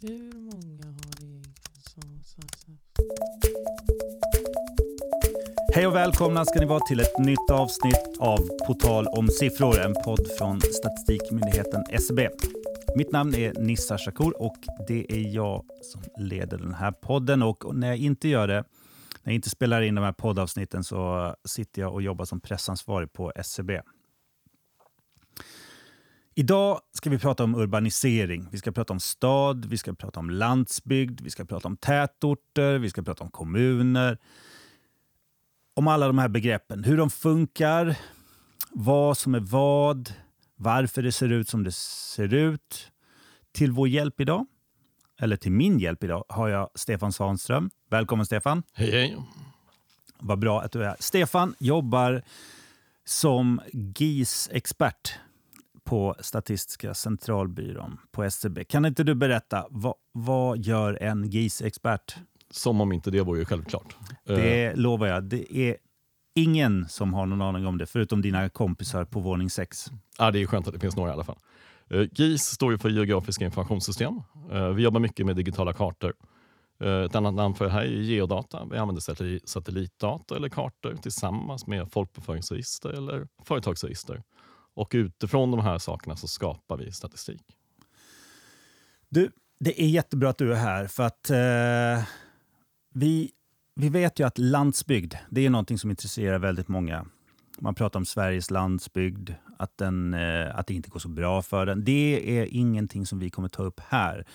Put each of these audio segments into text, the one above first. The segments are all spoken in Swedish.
Hur många har egentligen som. Hej och välkomna ska ni vara till ett nytt avsnitt av På tal om siffror, en podd från statistikmyndigheten SCB. Mitt namn är Nissa Shakur och det är jag som leder den här podden. Och när jag inte gör det, när jag inte spelar in de här poddavsnitten så sitter jag och jobbar som pressansvarig på SCB. Idag ska vi prata om urbanisering. Vi ska prata om stad, vi ska prata om landsbygd, vi ska prata om tätorter, vi ska prata om kommuner. Om alla de här begreppen, hur de funkar, vad som är vad, varför det ser ut som det ser ut. Till vår hjälp idag, eller till min hjälp idag, har jag Stefan Svanström. Välkommen Stefan. Hej, hej. Vad bra att du är här. Stefan jobbar som GIS-expert på Statistiska centralbyrån på SCB. Kan inte du berätta, vad, vad gör en GIS-expert? Som om inte det vore ju självklart. Eh, Det lovar jag. Det är ingen som har någon aning om det, förutom dina kompisar på våning 6. ja, det är skönt att det finns några i alla fall. Eh, GIS står ju för Geografiska informationssystem. Eh, vi jobbar mycket med digitala kartor. Eh, ett annat namn för det här är geodata. Vi använder satelli- satellitdata eller kartor tillsammans med folkbokföringsregister eller företagsregister. Och utifrån de här sakerna så skapar vi statistik. Du, det är jättebra att du är här, för att eh, vi, vi vet ju att landsbygd, det är någonting som intresserar väldigt många. Man pratar om Sveriges landsbygd, att, den, eh, att det inte går så bra för den. Det är ingenting som vi kommer ta upp här.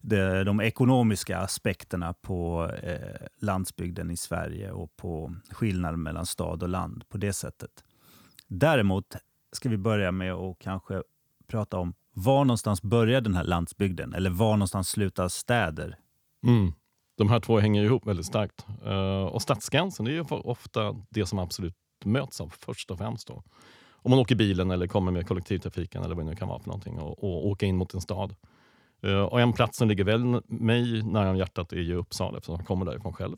De, de ekonomiska aspekterna på eh, landsbygden i Sverige och på skillnaden mellan stad och land på det sättet. Däremot ska vi börja med att kanske prata om var någonstans börjar den här landsbygden? Eller var någonstans slutar städer? Mm. De här två hänger ihop väldigt starkt. Eh, och stadsgränsen är ju ofta det som absolut möts av först och främst. Då. Om man åker bilen eller kommer med kollektivtrafiken eller vad det nu kan vara för någonting och, och åka in mot en stad. Eh, och en plats som ligger väl mig nära om hjärtat är ju Uppsala eftersom jag kommer därifrån själv.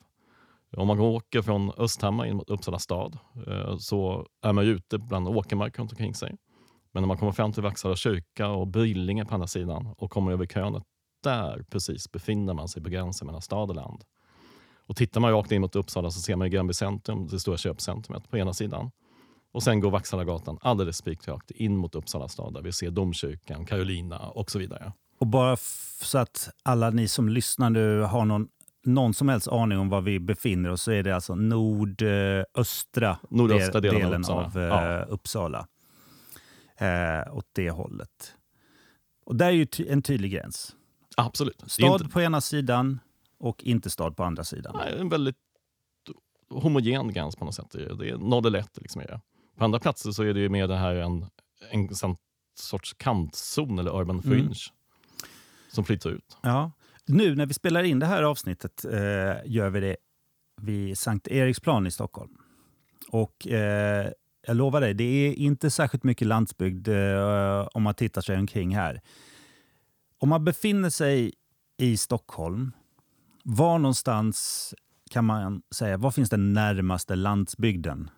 Om man åker från Östhammar in mot Uppsala stad eh, så är man ju ute bland åkermark runt omkring sig. Men när man kommer fram till Vaksala kyrka och Brillinge på andra sidan och kommer över krönet, där precis befinner man sig på gränsen mellan stad och land. Och tittar man rakt in mot Uppsala så ser man Grönby Gränby centrum, det stora köpcentrumet på ena sidan. Och sen går Vaxhallagatan alldeles spikrakt in mot Uppsala stad där vi ser domkyrkan, Karolina och så vidare. Och bara så att alla ni som lyssnar nu har någon, någon som helst aning om var vi befinner oss så är det alltså nordöstra Nordöstra del- delen av Uppsala. av eh. Uppsala. Eh, åt det hållet. Och där är ju en tydlig gräns. Absolut. Stad inte, på ena sidan och inte stad på andra sidan. nej, en väldigt homogen gräns på något sätt. Det är, eller ett. Liksom är det. På andra platser så är det ju mer det här en, en sån sorts kantzon eller urban Mm. fringe som flyttar ut. Ja. Nu när vi spelar in det här avsnittet eh, gör vi det vid Sankt Eriksplan i Stockholm. Och eh, jag lovar dig, det är inte särskilt mycket landsbygd eh, om man tittar sig omkring här. Om man befinner sig i Stockholm, var någonstans kan man säga, var finns den närmaste landsbygden?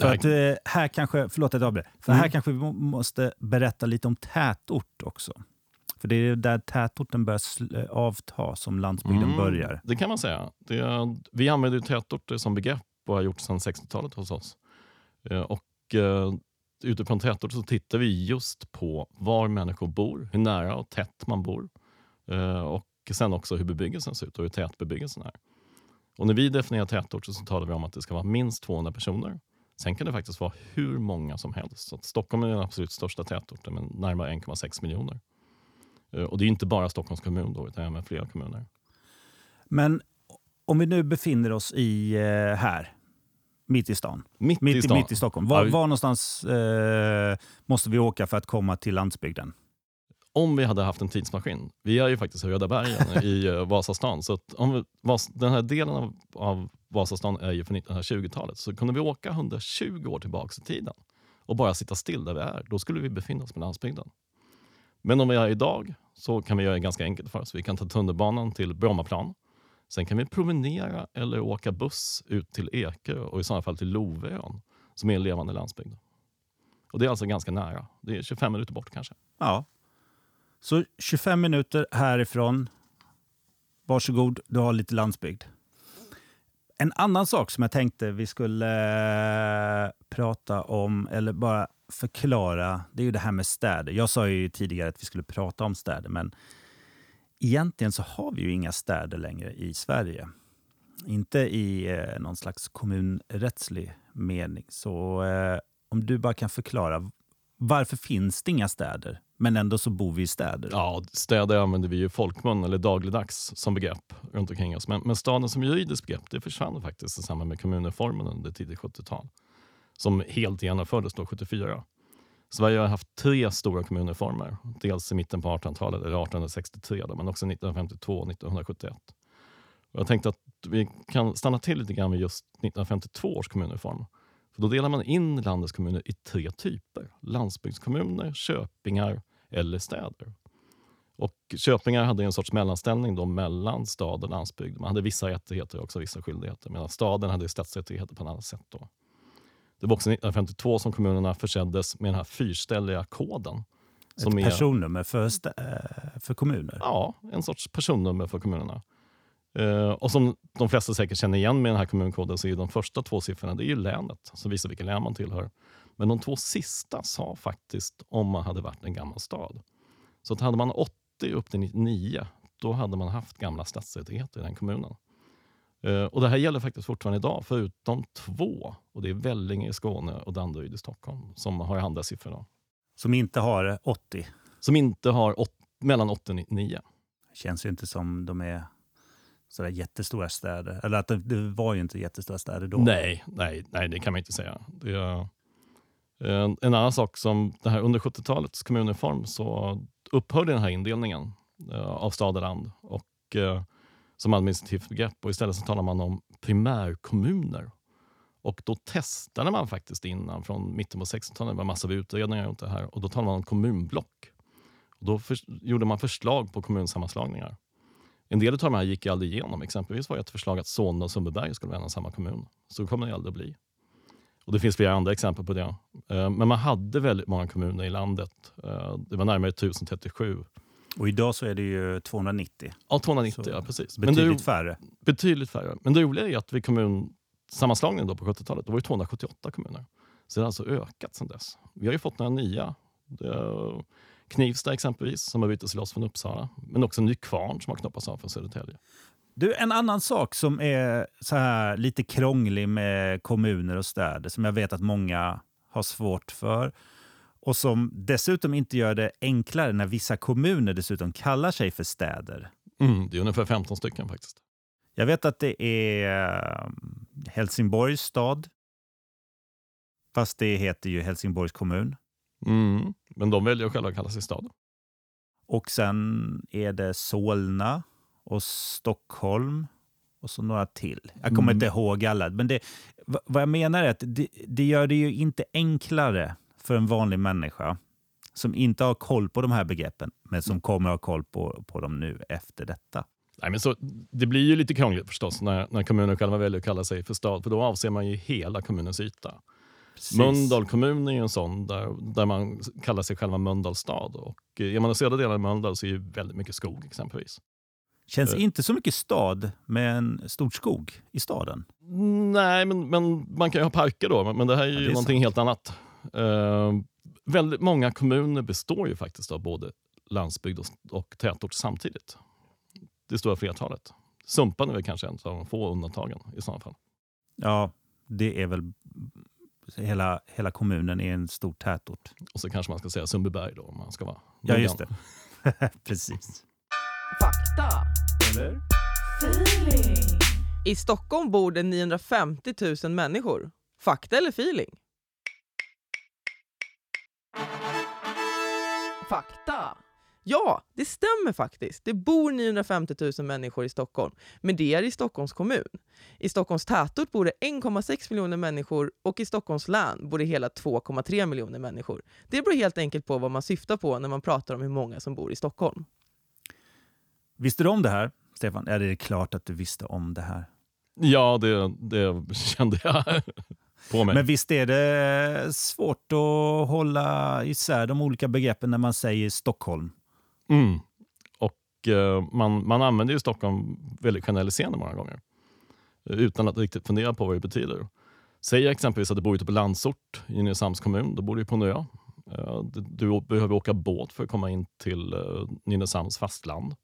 För att eh, här kanske, förlåt att jag avbryter, för Mm. här kanske vi må- måste berätta lite om tätort också. För det är där tätorten börjar sl- avta som landsbygden Mm, börjar. Det kan man säga. Är, vi använder tätorter som begrepp och har gjort sedan 60-talet hos oss. Eh, Och eh, utifrån tätorter så tittar vi just på var människor bor, hur nära och tätt man bor. Eh, Och sen också hur bebyggelsen ser ut och hur tät bebyggelsen är. Och när vi definierar tätorter så talar vi om att det ska vara minst 200 personer. Sen kan det faktiskt vara hur många som helst. Så Stockholm är den absolut största tätorten med närmare 1,6 miljoner. Eh, Och det är inte bara Stockholms kommun då, utan även flera kommuner. Men om vi nu befinner oss i eh, här, mitt i stan. Mitt, Mitt i stan. mitt i Stockholm. Var, Ja, vi- var någonstans eh, måste vi åka för att komma till landsbygden? Om vi hade haft en tidsmaskin. Vi är ju faktiskt i Röda bergen i eh, Vasastan. Så att om vi, Vas, den här delen av, av Vasastan är ju från 1920-talet. Så kunde vi åka 120 år tillbaka i tiden och bara sitta still där vi är, då skulle vi befinna oss på landsbygden. Men om vi är idag så kan vi göra det ganska enkelt för oss. Vi kan ta tunnelbanan till Brommaplan. Sen kan vi promenera eller åka buss ut till Ekerö och i sådana fall till Lovön som är en levande landsbygd. Och Det är alltså ganska nära. Det är 25 minuter bort kanske. Ja. Så 25 minuter härifrån. Varsågod, du har lite landsbygd. En annan sak som jag tänkte vi skulle eh, prata om, eller bara förklara, det är ju det här med städer. Jag sa ju tidigare att vi skulle prata om städer, men egentligen så har vi ju inga städer längre i Sverige. Inte i eh, någon slags kommunrättslig mening. Så eh, om du bara kan förklara, varför finns det inga städer? Men ändå så bor vi i städer. Ja, städer använder vi i folkmun eller dagligdags som begrepp runt omkring oss. Men, men staden som juridiskt begrepp det försvann faktiskt i samband med kommunreformen under tidigt 70-tal. Som helt genomfördes då 74. Sverige har haft tre stora kommunreformer. Dels i mitten på 1800-talet, eller 1863, då, men också 1952 och 1971. Och jag tänkte att vi kan stanna till lite grann vid just 1952 års kommunreform. För då delar man in landets kommuner i tre typer. Landsbygdskommuner, köpingar eller städer. Och köpingar hade en sorts mellanställning då mellan stad och landsbygd. Man hade vissa rättigheter och också vissa skildigheter. Medan staden hade stadsrättigheter på ett annat sätt. Då. Det var också 1952 som kommunerna förseddes med den här fyrställiga koden. Ett personnummer för, stä- för kommuner? Ja, en sorts personnummer för kommunerna. Uh, och som de flesta säkert känner igen med den här kommunkoden så är de första två siffrorna det är ju länet som visar vilket län man tillhör. Men de två sista sa faktiskt om man hade varit en gammal stad. Så att hade man 80 upp till 99 då hade man haft gamla stadsrättigheter i den kommunen. Uh, och Det här gäller faktiskt fortfarande idag förutom två. Och Det är Vellinge i Skåne och Danderyd i Stockholm som har andra siffror. Då. Som inte har 80? Som inte har åt, mellan 80 och 99. Känns ju inte som de är sådär jättestora städer. Eller att det, det, var ju inte jättestora städer då. Nej, nej, nej det kan man inte säga. Det är, Eh, en, annan sak som det här under 70-talets kommunreform så upphörde den här indelningen eh, av stad och land och, eh, som administrativt begrepp och istället så talar man om primärkommuner. Och då testade man faktiskt innan, från mitten på 60-talet, det var massor av utredningar runt det här, och då talade man om kommunblock. Och då för, gjorde man förslag på kommunsammanslagningar. En del av de här gick aldrig igenom. Exempelvis var ett förslag att Solna och Sundbyberg skulle vara en och samma kommun. Så kommer det aldrig att bli. Och det finns flera andra exempel på det. Eh, men man hade väldigt många kommuner i landet. Eh, det var närmare 1037. Och idag så är det ju 290. Ja, 290, så ja precis. Betydligt Men det, färre. Betydligt färre. Men det roliga är att vid kommunsammanslagningen då på 70-talet, då var det 278 kommuner. Så det har alltså ökat sedan dess. Vi har ju fått några nya. Knivsta exempelvis, som har bytt sig loss från Uppsala. Men också Nykvarn som har knoppats av från Södertälje. Du, en annan sak som är så här lite krånglig med kommuner och städer, som jag vet att många har svårt för och som dessutom inte gör det enklare när vissa kommuner dessutom kallar sig för städer. Mm, det är ungefär 15 stycken faktiskt. Jag vet att det är um, Helsingborgs stad. Fast det heter ju Helsingborgs kommun. Mm, men de väljer själva att kalla sig stad. Och sen är det Solna och Stockholm och så några till. Jag kommer Mm. inte ihåg alla. Men det, vad jag menar är att det, det gör det ju inte enklare för en vanlig människa som inte har koll på de här begreppen, men som kommer ha koll på, på dem nu efter detta. Nej, men så, det blir ju lite krångligt förstås när, när kommunen själva väljer att kalla sig för stad, för då avser man ju hela kommunens yta. Precis. Mölndal kommun är ju en sån där, där man kallar sig själva Mölndals stad. Och är man i södra delen av Mölndal så är ju väldigt mycket skog exempelvis. Känns Eh. inte så mycket stad med en stor skog i staden. Nej, men, men man kan ju ha parker då, men det här är ju Ja, är någonting sant. helt annat. Eh, väldigt många kommuner består ju faktiskt av både landsbygd och, och tätort samtidigt. Det stora flertalet. Sumpan är väl kanske en av de få undantagen i sådana fall. Ja, det är väl... Hela, hela kommunen är en stor tätort. Och så kanske man ska säga Sundbyberg då om man ska vara Ja, just det. Precis. Fakta. Eller? Feeling. I Stockholm bor det 950 000 människor. Fakta eller feeling? Fakta. Ja, det stämmer faktiskt. Det bor 950 000 människor i Stockholm, men det är i Stockholms kommun. I Stockholms tätort bor det 1,6 miljoner människor och i Stockholms län bor det hela 2,3 miljoner människor. Det beror helt enkelt på vad man syftar på när man pratar om hur många som bor i Stockholm. Visste du om det här, Stefan? Ja, det är klart att du visste om det här. Ja, det, det kände jag på mig. Men visst är det svårt att hålla isär de olika begreppen när man säger Stockholm Mm. Och eh, man, man använder ju Stockholm väldigt generaliserande många gånger. eh, Utan att riktigt fundera på vad det betyder. Säg exempelvis att du bor ute på Landsort i Nynäshamns kommun. Då bor du på en ö. Eh, Du behöver åka båt för att komma in till Nynäshamns fastland.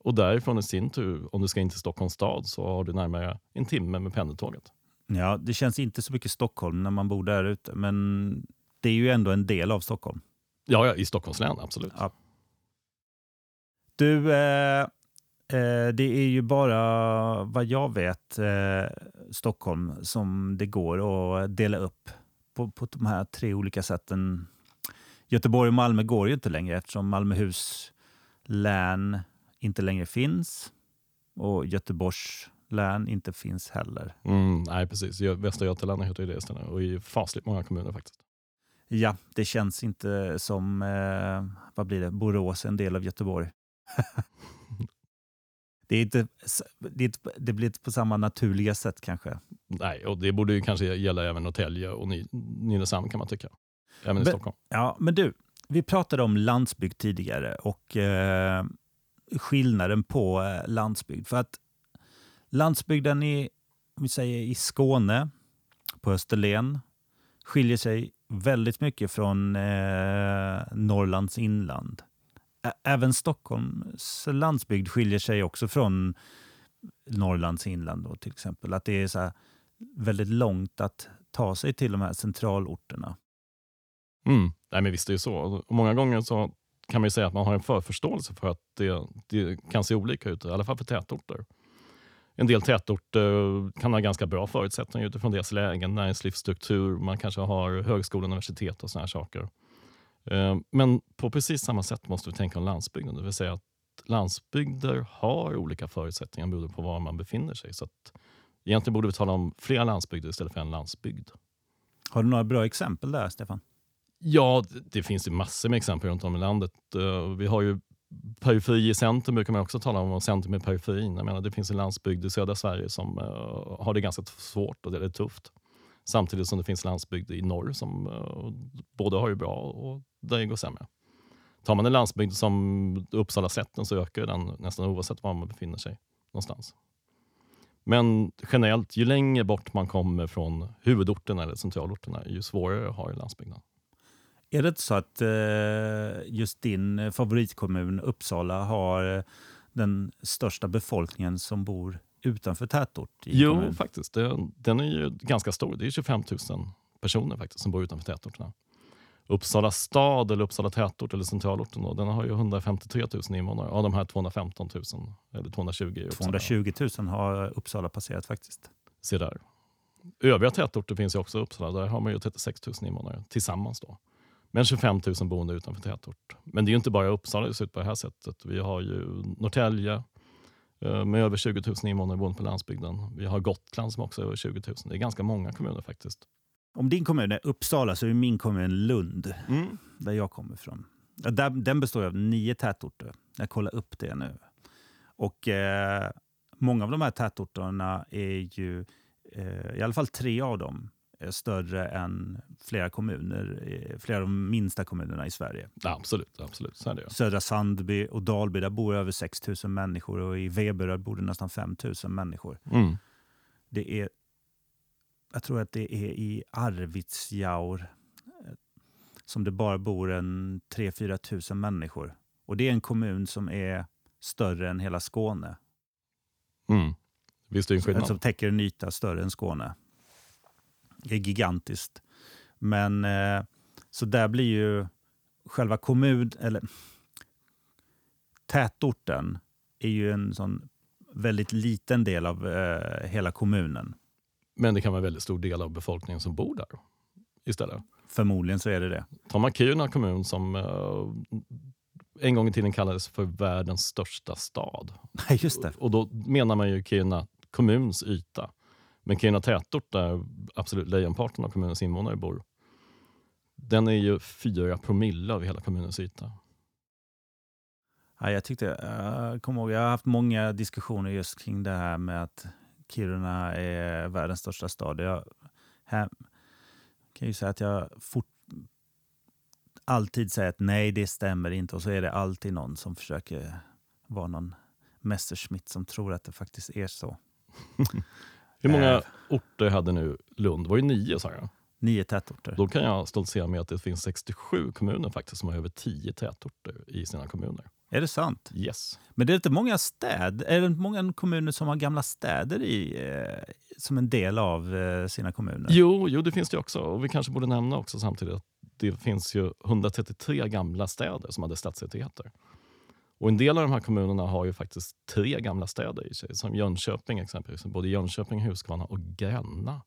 Och därifrån i sin tur, om du ska in till Stockholms stad, så har du närmare en timme med pendeltåget. Ja, det känns inte så mycket Stockholm när man bor där ute, men det är ju ändå en del av Stockholm. Ja, ja i Stockholms län, absolut. Ja. Du, eh, eh, det är ju bara vad jag vet eh, Stockholm som det går att dela upp på, på de här tre olika sätten. Göteborg och Malmö går ju inte längre eftersom Malmöhus län inte längre finns och Göteborgs län inte finns heller. Mm, nej, precis. Västra Götaland heter ju det istället och i fasligt många kommuner faktiskt. Ja, det känns inte som, eh, vad blir det, Borås är en del av Göteborg. det, är inte, det, är inte, det blir inte på samma naturliga sätt kanske. Nej, och det borde ju kanske gälla även Norrtälje och Ny- Nynäshamn kan man tycka. Även i Men- Stockholm. Ja, men du, vi pratade om landsbygd tidigare och eh, skillnaden på eh, landsbygd. För att landsbygden i, vi säger i Skåne, på Österlen, skiljer sig väldigt mycket från eh, Norrlands inland. Ä- Även Stockholms landsbygd skiljer sig också från Norrlands inland då, till exempel. Att det är så här väldigt långt att ta sig till de här centralorterna. Mm. Nej, men visst är det så. Och många gånger så kan man ju säga att man har en förförståelse för att det, det kan se olika ut, i alla fall för tätorter. En del tätorter kan ha ganska bra förutsättningar utifrån deras lägen, näringslivsstruktur, man kanske har högskola, universitet och såna här saker. Eh, men på precis samma sätt måste vi tänka om landsbygden, det vill säga att landsbygder har olika förutsättningar beroende på var man befinner sig. Så att egentligen borde vi tala om flera landsbygder istället för en landsbygd. Har du några bra exempel där, Stefan? Ja, det- finns ju massor med exempel runt om i landet. Eh, vi har ju periferi i centrum brukar man också tala om, och centrum i periferin. Jag menar, det finns en landsbygd i södra Sverige som eh, har det ganska svårt och det är tufft. Samtidigt som det finns landsbygd i norr som eh, både har det bra och där det går sämre. Tar man en landsbygd som Uppsala sätten så ökar den nästan oavsett var man befinner sig någonstans. Men generellt, ju längre bort man kommer från huvudorterna eller centralorterna, ju svårare har landsbygden. Är det inte så att eh, just din eh, favoritkommun Uppsala har eh, den största befolkningen som bor utanför tätort? I Jo, kommunen? faktiskt. Det, den är ju ganska stor. Det är 25 000 personer faktiskt som bor utanför tätorterna. Uppsala stad, eller Uppsala tätort eller centralorten, då, den har ju 153 000 invånare. Av de här 215 000, eller 220 i Uppsala. 220 000 har Uppsala passerat faktiskt. Se där. Övriga tätorter finns ju också i Uppsala. Där har man ju 36 000 invånare tillsammans. Då. Men 25 000 boende utanför tätort. Men det är ju inte bara Uppsala det ser ut på det här sättet. Vi har ju Norrtälje eh, med över 20 000 invånare boende på landsbygden. Vi har Gotland som också är över 20 000. Det är ganska många kommuner faktiskt. Om din kommun är Uppsala så är min kommun Lund, där jag kommer ifrån. Den består av nio tätorter. Jag kollar upp det nu. Och eh, Många av de här tätorterna är ju, eh, i alla fall tre av dem, större än flera kommuner, eh, flera av de minsta kommunerna i Sverige. Ja, absolut, absolut. Så är det ju. Södra Sandby och Dalby, där bor över 6 000 människor och i Veberöd bor det nästan 5 000 människor. Mm. Det är, jag tror att det är i Arvidsjaur eh, som det bara bor en 3-4 tusen människor. Och det är en kommun som är större än hela Skåne. Mm. Visst är det en skillnad. Som täcker en yta större än Skåne. Är gigantiskt. Men eh, så där blir ju själva kommun, eller tätorten är ju en sån väldigt liten del av eh, hela kommunen. Men det kan vara en väldigt stor del av befolkningen som bor där istället. Förmodligen så är det det. Tar man Kiruna kommun som eh, en gång i tiden kallades för världens största stad. Just det. Och då menar man ju Kiruna kommuns yta. Men Kiruna tätort där absolut lejonparten av kommunens invånare bor, den är ju fyra promille av hela kommunens yta. Ja, jag, tyckte, jag kommer ihåg, jag har haft många diskussioner just kring det här med att Kiruna är världens största stad. Jag här, kan ju säga att jag fort, alltid säga att nej, det stämmer inte och så är det alltid någon som försöker vara någon Messerschmitt som tror att det faktiskt är så. Hur många Eh. orter hade nu Lund? Var det nio sa jag? Nio tätorter. Då kan jag stoltsera med att det finns 67 kommuner faktiskt som har över 10 tätorter i sina kommuner. Är det sant? Yes. Men det är inte många städer, är det inte många kommuner som har gamla städer i, eh, som en del av eh, sina kommuner? Jo, jo, det finns det också. Och vi kanske borde nämna också samtidigt att det finns ju 133 gamla städer som hade stadsrättigheter. Och en del av de här kommunerna har ju faktiskt tre gamla städer i sig, som Jönköping exempelvis. Både Jönköping, Huskvarna och Gränna.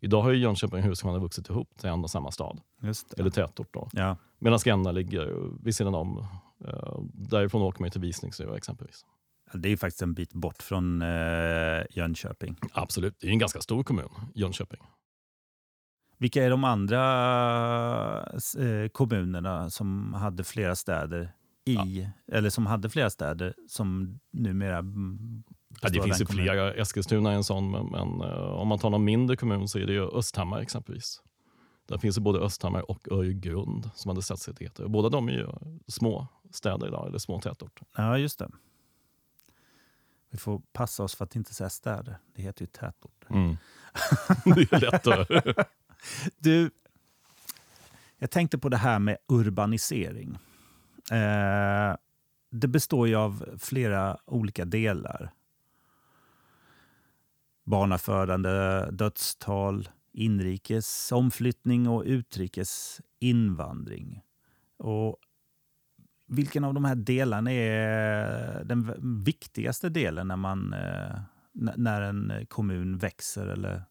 Idag har ju Jönköping och Huskvarna vuxit ihop till en och samma stad, eller tätort. Då. Ja. Medan Gränna ligger vid sidan om. Eh, därifrån åker man ju till Visingsö exempelvis. Det är ju faktiskt en bit bort från eh, Jönköping. Absolut, det är en ganska stor kommun, Jönköping. Vilka är de andra eh, kommunerna som hade flera städer i, eller som hade flera städer som numera mm, Ja, det finns ju flera. Eskilstuna är en sån, men, men eh, om man tar någon mindre kommun så är det ju Östhammar exempelvis. Där finns det både Östhammar och Öregrund som hade stadsrättigheter. Båda de är ju små städer idag, eller små tätorter. Ja, just det. Vi får passa oss för att inte säga städer. Det heter ju tätorter. det är lättare. Du, jag tänkte på det här med urbanisering. Eh, det består ju av flera olika delar. Barnafödande, dödstal, inrikes omflyttning och utrikes invandring. Och vilken av de här delarna är den viktigaste delen när, man, eh, när en kommun växer eller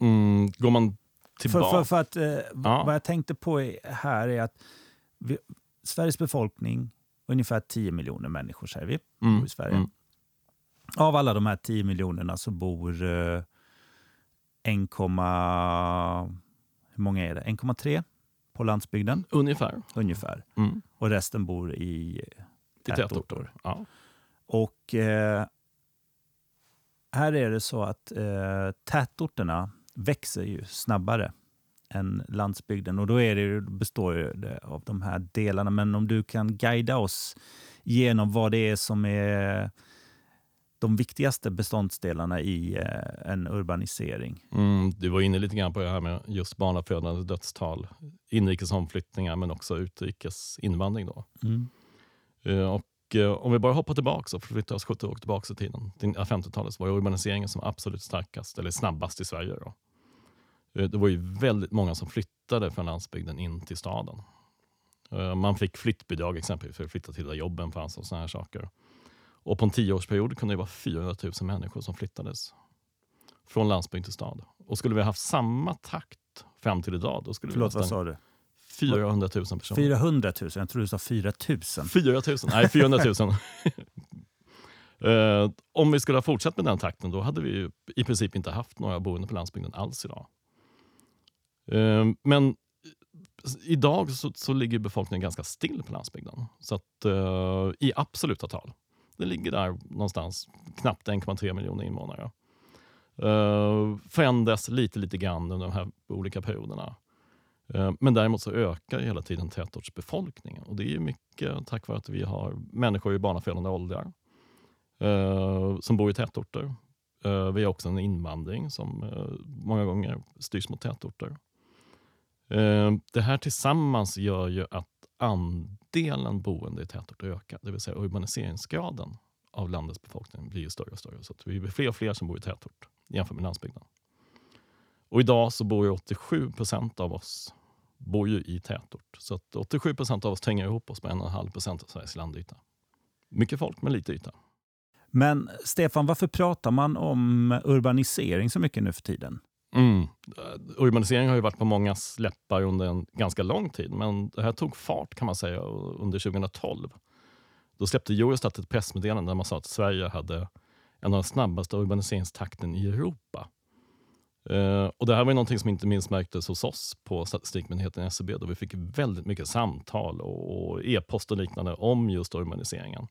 Mm, går man tillbaka? för, för att, eh, Ja. Vad jag tänkte på är, här är att vi, Sveriges befolkning, ungefär 10 miljoner människor säger vi, Mm, i Sverige. mm. Av alla de här 10 miljonerna så bor eh, 1, hur många är det? 1,3 på landsbygden Ungefär. ungefär. Mm. Och resten bor i I tätorter. tätorter. Ja. Och eh, här är det så att eh, tätorterna växer ju snabbare än landsbygden. Och då är det, består det av de här delarna. Men om du kan guida oss genom vad det är som är de viktigaste beståndsdelarna i eh, en urbanisering. Mm, du var inne lite grann på det här med just barnafödande dödstal, inrikes omflyttningar men också utrikes invandring. Då. Eh, Och eh, om vi bara hoppar tillbaka och flyttar oss 70 år tillbaka i tiden, till 50-talet, så var urbaniseringen som absolut starkast, eller snabbast i Sverige. Då. Eh, Det var ju väldigt många som flyttade från landsbygden in till staden. Eh, Man fick flyttbidrag exempelvis för att flytta till där jobben fanns och såna här saker. Och på en tioårsperiod kunde det vara 400 000 människor som flyttades från landsbygd till stad. Och skulle vi haft samma takt fram till idag, då skulle Förlåt, vi vad sa du? 400 000 personer. 400 000? Jag tror du sa 4 000. 4 000? Nej, 400 000. Eh, om vi skulle ha fortsatt med den takten då hade vi i princip inte haft några boende på landsbygden alls idag. Ehm, men idag så, så ligger befolkningen ganska still på landsbygden. Så att, eh, I absoluta tal. Det ligger där någonstans, knappt 1,3 miljoner invånare. Eh, uh, förändras lite, lite grann under de här olika perioderna. Eh, men däremot så ökar hela tiden tätortsbefolkningen. Och det är ju mycket tack vare att vi har människor i barnafödande åldrar som bor i tätorter. Vi har också en invandring som många gånger styrs mot tätorter. Ehm, det här tillsammans gör ju att andelen boende i tätorter ökar. Det vill säga urbaniseringsgraden av landets befolkning blir ju större och större. Så att vi blir fler och fler som bor i tätort jämfört med landsbygden. Och idag så bor ju 87 procent av oss bor ju i tätort. Så att 87 procent av oss tränger ihop oss med 1,5 procent av Sveriges landyta. Mycket folk, men lite yta. Men Stefan, varför pratar man om urbanisering så mycket nu för tiden? Mm. Eh, urbanisering har ju varit på många läppar under en ganska lång tid, men det här tog fart kan man säga under 2012. Då släppte Eurostat ett pressmeddelande där man sa att Sverige hade en av de snabbaste urbaniseringstakten i Europa. Eh, och Det här var ju någonting som inte minst märktes hos oss på statistikmyndigheten SCB då vi fick väldigt mycket samtal och, och e-post och liknande om just urbaniseringen.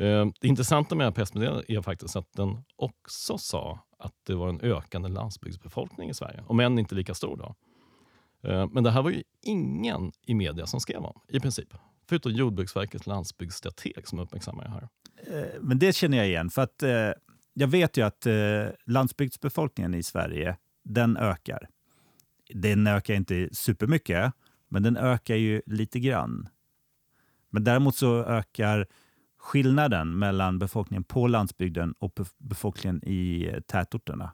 Eh, det intressanta med det här pressmeddelandet är faktiskt att den också sa att det var en ökande landsbygdsbefolkning i Sverige, om än inte lika stor. Då. Eh, men det här var ju ingen i media som skrev om, i princip. Förutom Jordbruksverkets landsbygdsstrateg som uppmärksammar det här. Eh, men det känner jag igen. För att eh, jag vet ju att landsbygdsbefolkningen i Sverige, den ökar. Den ökar inte supermycket, men den ökar ju lite grann. Men däremot så ökar skillnaden mellan befolkningen på landsbygden och bef- befolkningen i eh, tätorterna.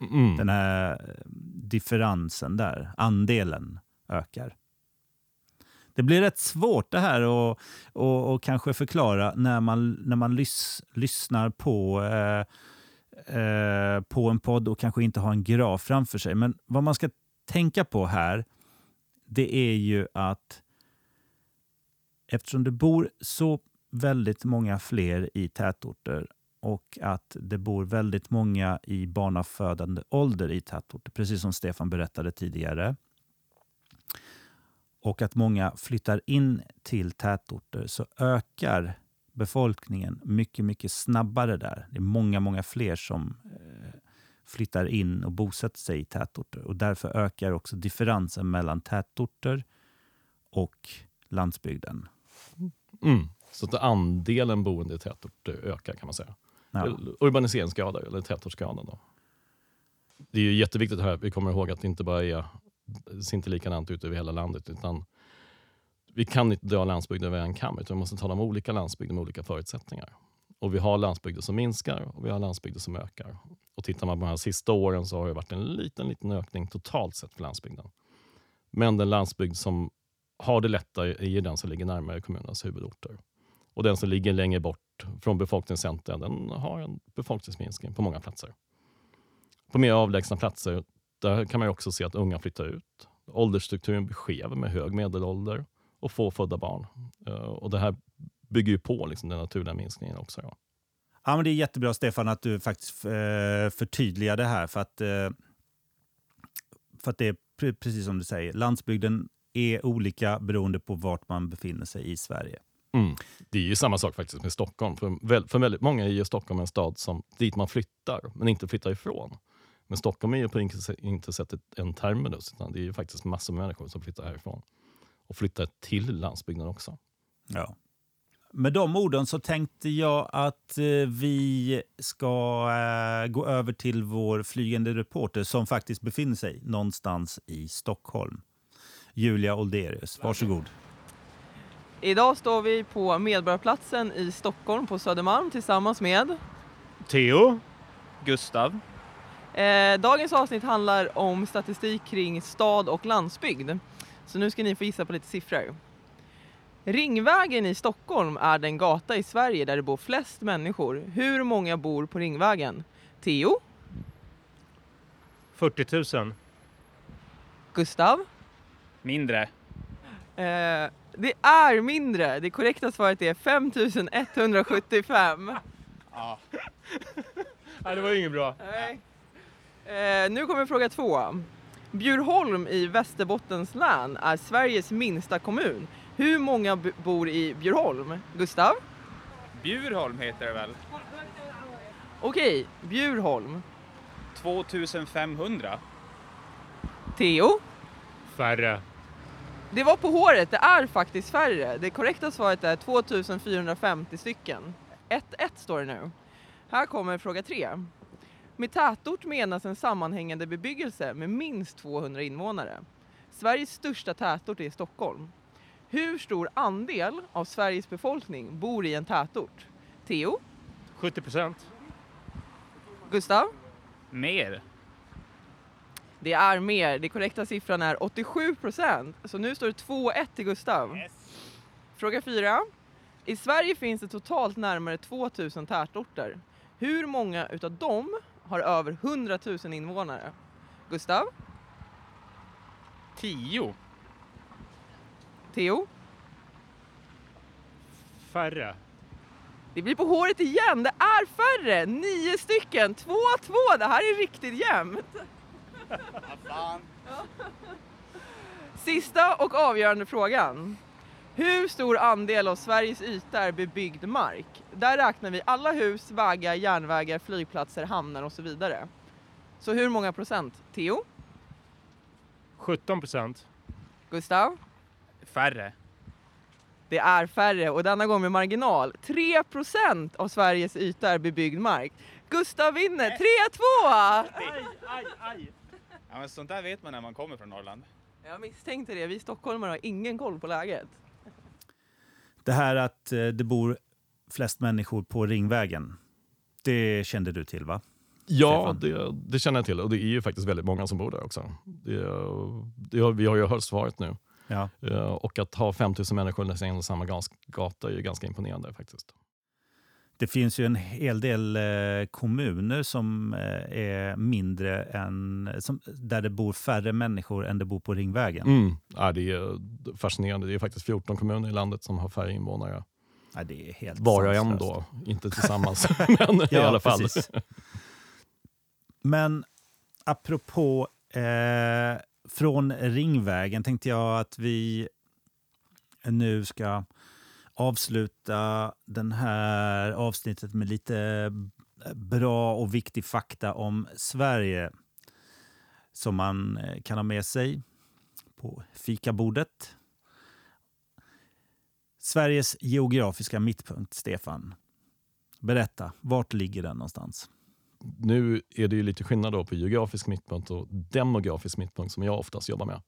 Mm. Den här eh, differensen där, andelen ökar. Det blir rätt svårt det här att och, och kanske förklara när man, när man lys, lyssnar på, eh, eh, på en podd och kanske inte har en graf framför sig. Men vad man ska tänka på här, det är ju att eftersom det bor så väldigt många fler i tätorter och att det bor väldigt många i barnafödande ålder i tätorter, precis som Stefan berättade tidigare. Och att många flyttar in till tätorter så ökar befolkningen mycket, mycket snabbare där. Det är många, många fler som eh, flyttar in och bosätter sig i tätorter och därför ökar också differensen mellan tätorter och landsbygden. Mm. Så att andelen boende i tätorter ökar kan man säga. Ja. Urbaniseringsgrader, eller tätortsgraden. Då. Det är jätteviktigt här vi kommer ihåg att det inte bara är, ser inte likadant ut över hela landet. Utan vi kan inte dra landsbygden över en kam, utan vi måste tala om olika landsbygder med olika förutsättningar. Och vi har landsbygder som minskar och vi har landsbygder som ökar. Och tittar man på de här sista åren så har det varit en liten, liten ökning totalt sett för landsbygden. Men den landsbygd som har det lättare är den som ligger närmare kommunernas huvudorter. Och den som ligger längre bort från befolkningscentrum den har en befolkningsminskning på många platser. På mer avlägsna platser där kan man också se att unga flyttar ut. Åldersstrukturen blir skev med hög medelålder och få födda barn. Eh, och det här bygger ju på liksom den naturliga minskningen också. Ja. Ja, men det är jättebra, Stefan, att du faktiskt eh, förtydligar det här. För att, eh, för att det är precis som du säger, landsbygden är olika beroende på vart man befinner sig i Sverige. Mm. Det är ju samma sak faktiskt med Stockholm. För, för väldigt många är ju Stockholm en stad som, dit man flyttar, men inte flyttar ifrån. Men Stockholm är ju på inte sätt ett- en terminus, utan det är ju faktiskt massor med människor som flyttar härifrån. Och flyttar till landsbygden också. Ja. Med de orden så tänkte jag att eh, vi ska eh, gå över till vår flygande reporter som faktiskt befinner sig någonstans i Stockholm. Julia Olderius, varsågod. Idag står vi på Medborgarplatsen i Stockholm på Södermalm tillsammans med Theo. Gustav. Eh, dagens avsnitt handlar om statistik kring stad och landsbygd. Så nu ska ni få gissa på lite siffror. Ringvägen i Stockholm är den gata i Sverige där det bor flest människor. Hur många bor på Ringvägen? Theo? 40 000. Gustav? Mindre. Eh, det är mindre. Det korrekta svaret är 5175. Ja. Nej, det var ju inget bra. Nej. Eh, nu kommer fråga två. Bjurholm i Västerbottens län är Sveriges minsta kommun. Hur många b- bor i Bjurholm? Gustav? Bjurholm heter det väl? Okej, Bjurholm. 2500. Theo? Färre. Det var på håret, det är faktiskt färre. Det korrekta svaret är 2450 stycken. 1-1 står det nu. Här kommer fråga tre. Med tätort menas en sammanhängande bebyggelse med minst 200 invånare. Sveriges största tätort är Stockholm. Hur stor andel av Sveriges befolkning bor i en tätort? Theo? 70 procent. Gustav? Mer. Det är mer. Det korrekta siffran är 87 procent. Så nu står det 2-1 till Gustav. Fråga 4. I Sverige finns det totalt närmare 2000 tätorter. Hur många utav dem har över 100 000 invånare? Gustav? 10. Theo? Färre. Det blir på håret igen. Det är färre. Nio stycken. 2-2. Det här är riktigt jämnt. Sista och avgörande frågan. Hur stor andel av Sveriges yta är bebyggd mark? Där räknar vi alla hus, vägar, järnvägar, flygplatser, hamnar och så vidare. Så hur många procent? Theo? 17 procent. Gustav? Färre. Det är färre och denna gång med marginal. 3% av Sveriges yta är bebyggd mark. Gustav vinner 3-2! Aj, aj, aj. Ja, men sånt där vet man när man kommer från Norrland. Jag misstänkte det. Vi stockholmare har ingen koll på läget. Det här att eh, det bor flest människor på Ringvägen, det kände du till va? Ja, det, det känner jag till. Och det är ju faktiskt väldigt många som bor där också. Det, det har, vi har ju hört svaret nu. Ja. Eh, Och att ha 5000 människor längs en och samma gata är ju ganska imponerande faktiskt. Det finns ju en hel del eh, kommuner som eh, är mindre än, som, där det bor färre människor än det bor på Ringvägen. Mm. Ja, det är fascinerande. Det är faktiskt 14 kommuner i landet som har färre invånare. Ja, det är helt Var och en då, inte tillsammans. men i alla fall. precis. Men apropå eh, från Ringvägen tänkte jag att vi nu ska avsluta den här avsnittet med lite eh, bra och viktig fakta om Sverige som man eh, kan ha med sig på fikabordet. Sveriges geografiska mittpunkt, Stefan. Berätta, vart ligger den någonstans? Nu är det ju lite skillnad då på geografisk mittpunkt och demografisk mittpunkt som jag oftast jobbar med.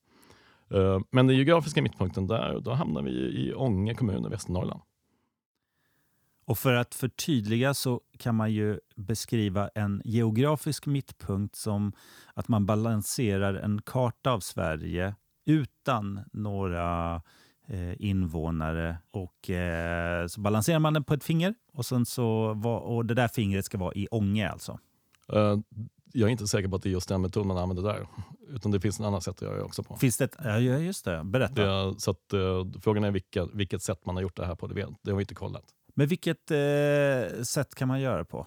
Eh, Men den geografiska mittpunkten, där, då hamnar vi i Ånge kommun i Västernorrland. Och för att förtydliga så kan man ju beskriva en geografisk mittpunkt som att man balanserar en karta av Sverige utan några eh, invånare. Och eh, så balanserar man den på ett finger och, sen så var, och det där fingret ska vara i Ånge alltså. Eh, Jag är inte säker på att det är just den metoden man använder där. Utan det finns ett annat sätt att göra det också på. Finns det ett, ja, just det. Berätta. Det, så att, eh, frågan är vilka, vilket sätt man har gjort det här på. Det, vet, det har vi inte kollat. Men vilket eh, sätt kan man göra på?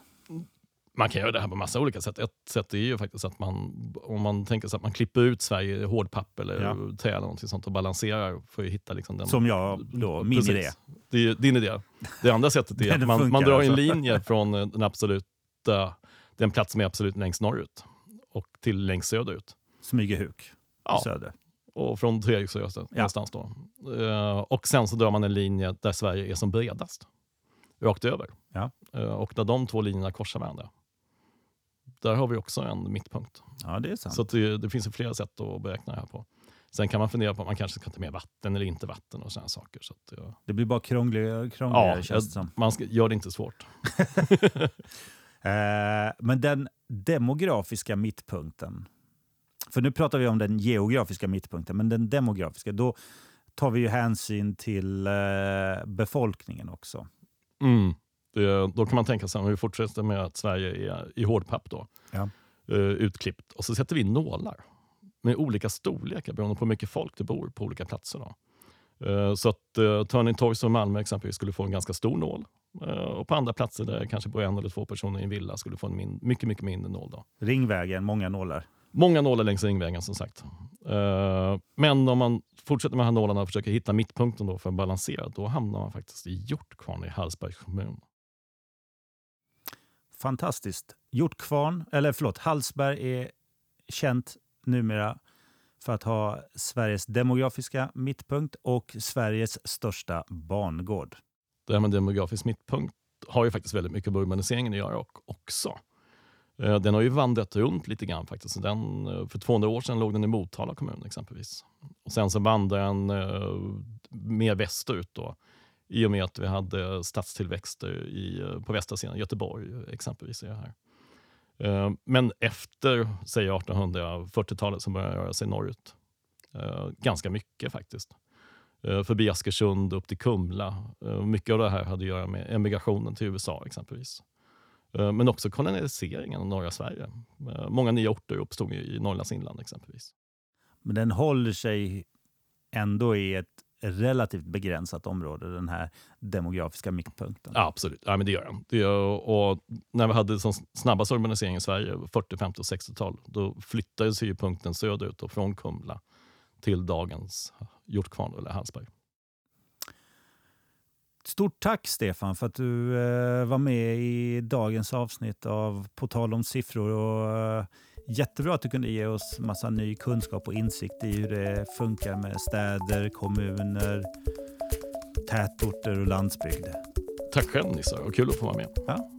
Man kan göra det här på massa olika sätt. Ett sätt är ju faktiskt att man, om man tänker sig att man klipper ut Sverige i hårdpapp eller Ja. trä eller någonting sånt och balanserar för att hitta liksom den Som jag då, min Precis. idé. Det är din idé. Det andra sättet är att man, funkar man drar en alltså. linje från eh, den absoluta, den plats som är absolut längst norrut och till längst söderut. Smygehuk Ja, söder. och från Treriksrös någonstans då. Eh, och sen så drar man en linje där Sverige är som bredast. Rakt över. Ja. Eh, och där de två linjerna korsar varandra. Där har vi också en mittpunkt. Ja, det är sant. Så det, det finns ju flera sätt att beräkna det här på. Sen kan man fundera på om man kanske ska ta med vatten eller inte vatten och sådana saker. Så att, ja. Det blir bara krångligare, krångligare Ja, känns det som. man ska, gör det inte svårt. Eh, men den demografiska mittpunkten. För nu pratar vi om den geografiska mittpunkten, men den demografiska, då tar vi ju hänsyn till eh, befolkningen också. Mm. Då kan man tänka sig, om vi fortsätter med att Sverige är i hårdpapp då, Ja. eh, utklippt, och så sätter vi nålar med olika storlekar beroende på hur mycket folk det bor på olika platser. Då. Eh, så att uh, Turning Torgs och Malmö exempelvis skulle få en ganska stor nål. Eh, och på andra platser där kanske bor en eller två personer i en villa skulle få en min- mycket, mycket mindre nål. Då. Ringvägen, många nålar. Många nålar längs Ringvägen som sagt. Eh, men om man fortsätter med de här nålarna och försöker hitta mittpunkten då för att balansera, då hamnar man faktiskt i Hjortkvarn i Hallsbergs kommun. Fantastiskt. Hjortkvarn, eller förlåt, Hallsberg är känt numera för att ha Sveriges demografiska mittpunkt och Sveriges största barngård. det här med demografisk mittpunkt har ju faktiskt väldigt mycket med urbaniseringen att göra också. Eh, den har ju vandrat runt lite grann faktiskt. Den, eh, för 200 år sedan låg den i Motala kommun exempelvis. Och sen så vandrade den eh, mer västerut då. I och med att vi hade stadstillväxter i, på västra sidan, Göteborg exempelvis. Är här. Eh, men efter, säg 1840-talet, så började den röra sig norrut. Eh, ganska mycket faktiskt eh, förbi Askersund upp till Kumla. Mycket av det här hade att göra med emigrationen till USA exempelvis. Men också koloniseringen av norra Sverige. Många nya orter uppstod i Norrlands inland exempelvis. Men den håller sig ändå i ett relativt begränsat område, den här demografiska mittpunkten. Ja, absolut, ja, men det gör den. Det gör, och när vi hade som snabbast urbanisering i Sverige, 40, 50 och 60-tal, då flyttades ju punkten söderut och från Kumla till dagens Hjortkvarn eller Hallsberg. Stort tack Stefan för att du eh, var med i dagens avsnitt av På tal om siffror och eh, Jättebra att du kunde ge oss massa ny kunskap och insikt i hur det funkar med städer, kommuner, tätorter och landsbygd. Tack själv Nisse, och kul att få vara med. Ja,